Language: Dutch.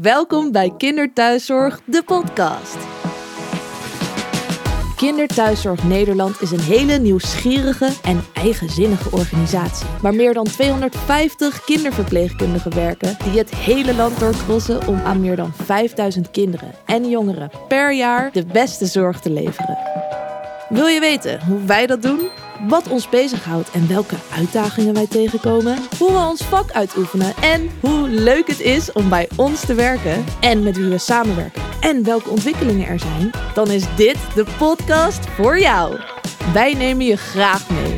Welkom bij Kinderthuiszorg, de podcast. Kinderthuiszorg Nederland is een hele nieuwsgierige en eigenzinnige organisatie. Waar meer dan 250 kinderverpleegkundigen werken die het hele land doorkrossen om aan meer dan 5000 kinderen en jongeren per jaar de beste zorg te leveren. Wil je weten hoe wij dat doen? Wat ons bezighoudt en welke uitdagingen wij tegenkomen? Hoe we ons vak uitoefenen en hoe leuk het is om bij ons te werken en met wie we samenwerken en welke ontwikkelingen er zijn? Dan is dit de podcast voor jou. Wij nemen je graag mee